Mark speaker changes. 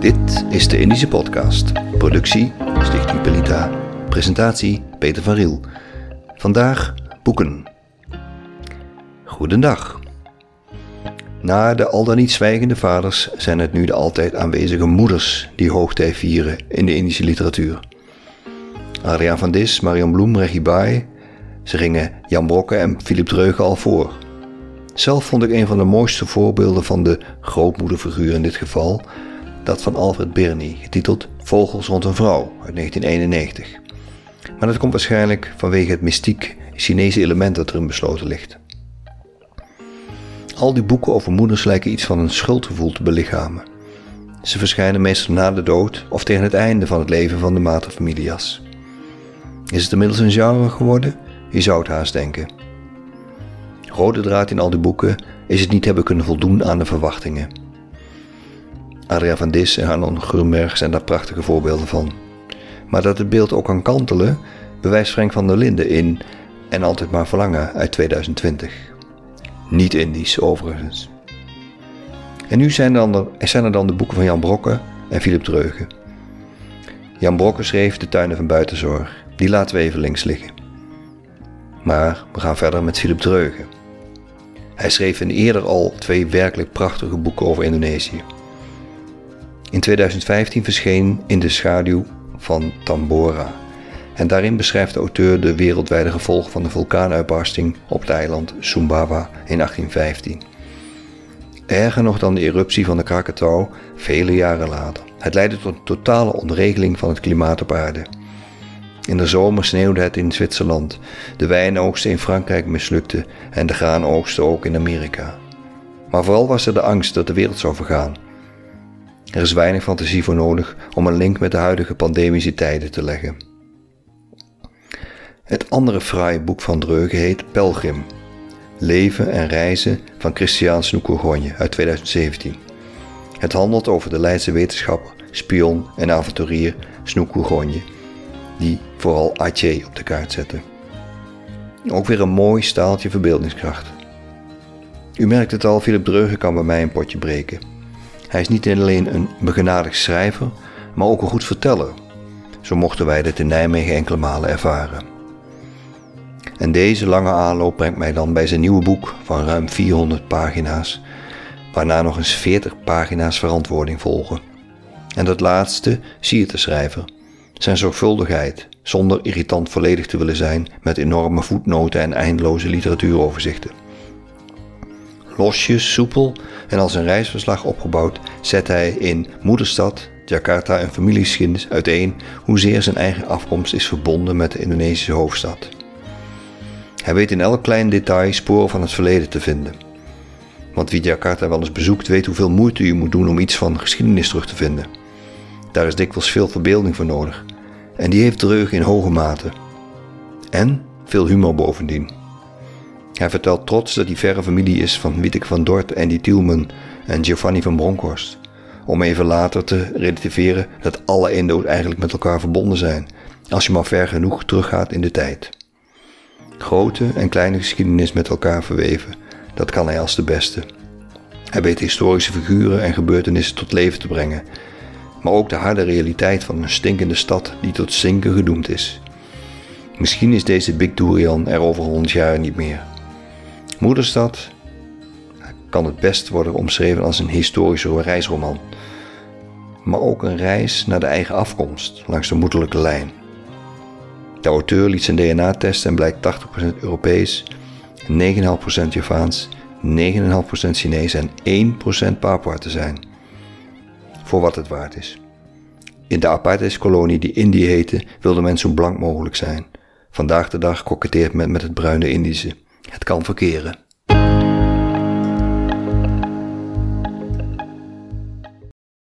Speaker 1: Dit is de Indische Podcast. Productie Stichting Pelita. Presentatie Peter van Riel. Vandaag boeken. Goedendag. Na de al dan niet zwijgende vaders zijn het nu de altijd aanwezige moeders die hoogtij vieren in de Indische literatuur. Adriaan van Dis, Marion Bloem, Regie Baai, ze gingen Jan Brokke en Philip Dreugen al voor. Zelf vond ik een van de mooiste voorbeelden van de grootmoederfiguur in dit geval, dat van Alfred Birney, getiteld Vogels rond een vrouw uit 1991. Maar dat komt waarschijnlijk vanwege het mystiek Chinese element dat erin besloten ligt. Al die boeken over moeders lijken iets van een schuldgevoel te belichamen. Ze verschijnen meestal na de dood of tegen het einde van het leven van de materfamilias. Is het inmiddels een genre geworden? Je zou het haast denken. Rode draad in al die boeken is het niet hebben kunnen voldoen aan de verwachtingen. Adriaan van Dis en Arnon Grunberg zijn daar prachtige voorbeelden van. Maar dat het beeld ook kan kantelen, bewijst Frank van der Linden in En Altijd Maar Verlangen uit 2020. Niet Indisch overigens. En nu zijn er, dan, zijn er dan de boeken van Jan Brokke en Philip Dreugen. Jan Brokke schreef De Tuinen van Buitenzorg. Die laten we even links liggen. Maar we gaan verder met Philip Dreugen. Hij schreef in eerder al twee werkelijk prachtige boeken over Indonesië. In 2015 verscheen In de schaduw van Tambora. En daarin beschrijft de auteur de wereldwijde gevolgen van de vulkaanuitbarsting op het eiland Sumbawa in 1815. Erger nog dan de eruptie van de Krakatau vele jaren later. Het leidde tot een totale ontregeling van het klimaat op aarde. In de zomer sneeuwde het in Zwitserland, de wijnoogsten in Frankrijk mislukte en de graanoogsten ook in Amerika. Maar vooral was er de angst dat de wereld zou vergaan. Er is weinig fantasie voor nodig om een link met de huidige pandemische tijden te leggen. Het andere fraaie boek van Dreugen heet Pelgrim. Leven en reizen van Christian Snoekogonje uit 2017. Het handelt over de Leidse wetenschapper, spion en avonturier Snoekogonje die vooral Aceh op de kaart zetten. Ook weer een mooi staaltje verbeeldingskracht. U merkt het al, Philip Dreugen kan bij mij een potje breken. Hij is niet alleen een begenadigd schrijver, maar ook een goed verteller. Zo mochten wij dit in Nijmegen enkele malen ervaren. En deze lange aanloop brengt mij dan bij zijn nieuwe boek van ruim 400 pagina's, waarna nog eens 40 pagina's verantwoording volgen. En dat laatste zie je de schrijver zijn zorgvuldigheid, zonder irritant volledig te willen zijn met enorme voetnoten en eindeloze literatuuroverzichten. Losjes, soepel en als een reisverslag opgebouwd zet hij in Moederstad, Jakarta en familiegeschiedenis uiteen hoezeer zijn eigen afkomst is verbonden met de Indonesische hoofdstad. Hij weet in elk klein detail sporen van het verleden te vinden. Want wie Jakarta wel eens bezoekt weet hoeveel moeite je moet doen om iets van geschiedenis terug te vinden. Daar is dikwijls veel verbeelding voor nodig. En die heeft Dreug in hoge mate. En veel humor bovendien. Hij vertelt trots dat hij verre familie is van Wietek van Dort, Andy Tielman en Giovanni van Bronckhorst. Om even later te relativeren dat alle Indo's eigenlijk met elkaar verbonden zijn, als je maar ver genoeg teruggaat in de tijd. Grote en kleine geschiedenis met elkaar verweven, dat kan hij als de beste. Hij weet historische figuren en gebeurtenissen tot leven te brengen maar ook de harde realiteit van een stinkende stad die tot zinken gedoemd is. Misschien is deze Big Durian er over honderd jaar niet meer. Moederstad kan het best worden omschreven als een historische reisroman, maar ook een reis naar de eigen afkomst langs de moederlijke lijn. De auteur liet zijn DNA testen en blijkt 80% Europees, 9,5% Javaans, 9,5% Chinees en 1% Papua te zijn voor wat het waard is. In de apartheidskolonie die Indië heette, wilde men zo blank mogelijk zijn. Vandaag de dag koketteert men met het bruine Indische. Het kan verkeren.